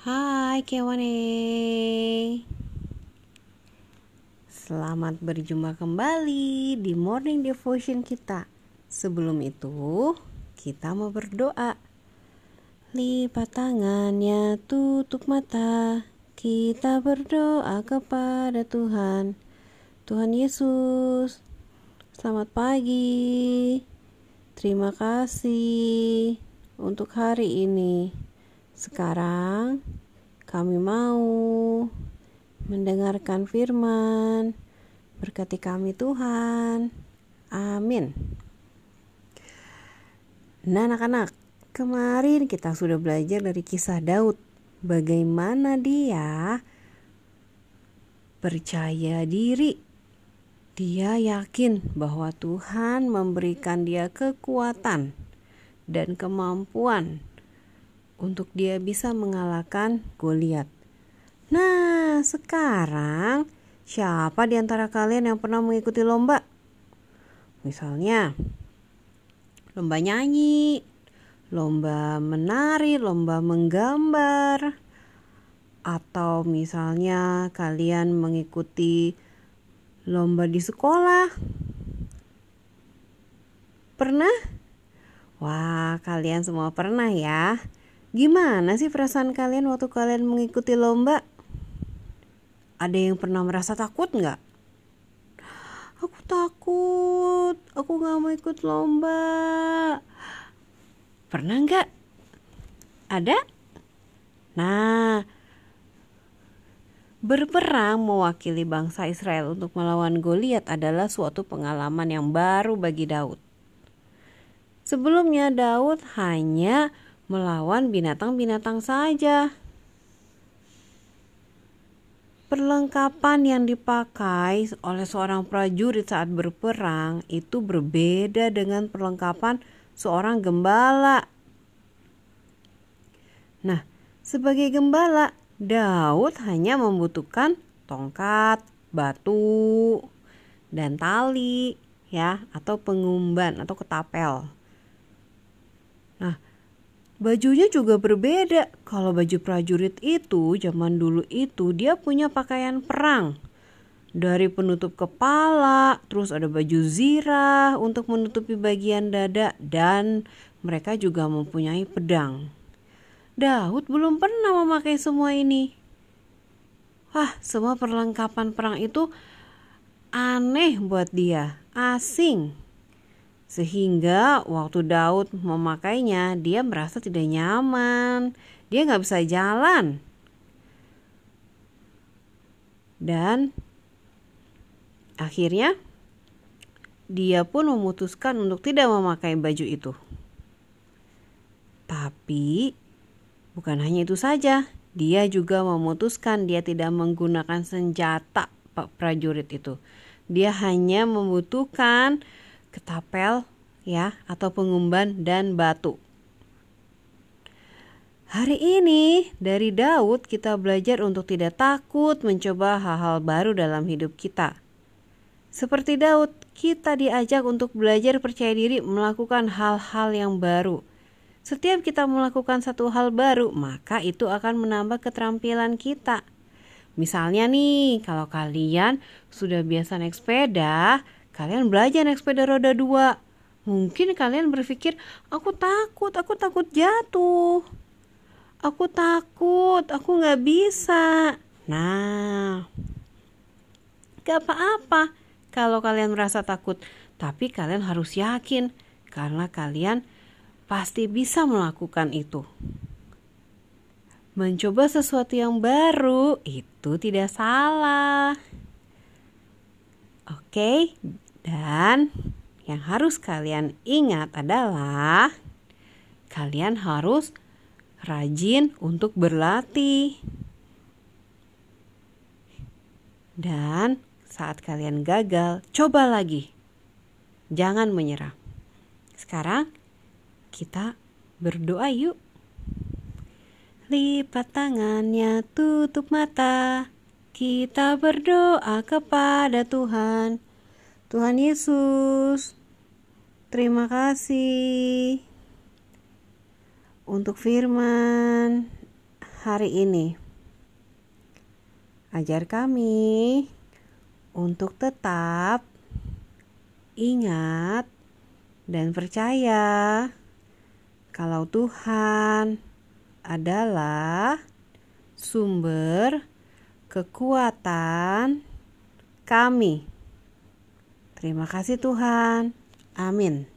Hai Kewane. Selamat berjumpa kembali di morning devotion kita. Sebelum itu kita mau berdoa. Lipat tangannya tutup mata. Kita berdoa kepada Tuhan. Tuhan Yesus Selamat pagi. Terima kasih untuk hari ini. Sekarang kami mau mendengarkan firman. Berkati kami Tuhan. Amin. Nah anak-anak, kemarin kita sudah belajar dari kisah Daud. Bagaimana dia percaya diri dia yakin bahwa Tuhan memberikan dia kekuatan dan kemampuan untuk dia bisa mengalahkan Goliat. Nah, sekarang siapa di antara kalian yang pernah mengikuti lomba? Misalnya, lomba nyanyi, lomba menari, lomba menggambar, atau misalnya kalian mengikuti lomba di sekolah? Pernah? Wah, kalian semua pernah ya. Gimana sih perasaan kalian waktu kalian mengikuti lomba? Ada yang pernah merasa takut nggak? Aku takut, aku nggak mau ikut lomba. Pernah nggak? Ada? Nah, Berperang mewakili bangsa Israel untuk melawan Goliat adalah suatu pengalaman yang baru bagi Daud. Sebelumnya Daud hanya melawan binatang-binatang saja. Perlengkapan yang dipakai oleh seorang prajurit saat berperang itu berbeda dengan perlengkapan seorang gembala. Nah, sebagai gembala, Daud hanya membutuhkan tongkat, batu, dan tali ya atau pengumban atau ketapel. Nah, bajunya juga berbeda. Kalau baju prajurit itu zaman dulu itu dia punya pakaian perang. Dari penutup kepala, terus ada baju zirah untuk menutupi bagian dada dan mereka juga mempunyai pedang. Daud belum pernah memakai semua ini. Wah, semua perlengkapan perang itu aneh buat dia, asing. Sehingga waktu Daud memakainya, dia merasa tidak nyaman. Dia nggak bisa jalan. Dan akhirnya dia pun memutuskan untuk tidak memakai baju itu. Tapi Bukan hanya itu saja, dia juga memutuskan dia tidak menggunakan senjata prajurit itu. Dia hanya membutuhkan ketapel ya atau pengumban dan batu. Hari ini dari Daud kita belajar untuk tidak takut mencoba hal-hal baru dalam hidup kita. Seperti Daud, kita diajak untuk belajar percaya diri melakukan hal-hal yang baru. Setiap kita melakukan satu hal baru, maka itu akan menambah keterampilan kita. Misalnya nih, kalau kalian sudah biasa naik sepeda, kalian belajar naik sepeda roda dua. Mungkin kalian berpikir, aku takut, aku takut jatuh. Aku takut, aku nggak bisa. Nah, gak apa-apa kalau kalian merasa takut. Tapi kalian harus yakin, karena kalian pasti bisa melakukan itu. Mencoba sesuatu yang baru itu tidak salah. Oke, dan yang harus kalian ingat adalah kalian harus rajin untuk berlatih. Dan saat kalian gagal, coba lagi. Jangan menyerah. Sekarang kita berdoa yuk. Lipat tangannya, tutup mata. Kita berdoa kepada Tuhan. Tuhan Yesus, terima kasih untuk firman hari ini. Ajar kami untuk tetap ingat dan percaya kalau Tuhan adalah sumber kekuatan kami. Terima kasih, Tuhan. Amin.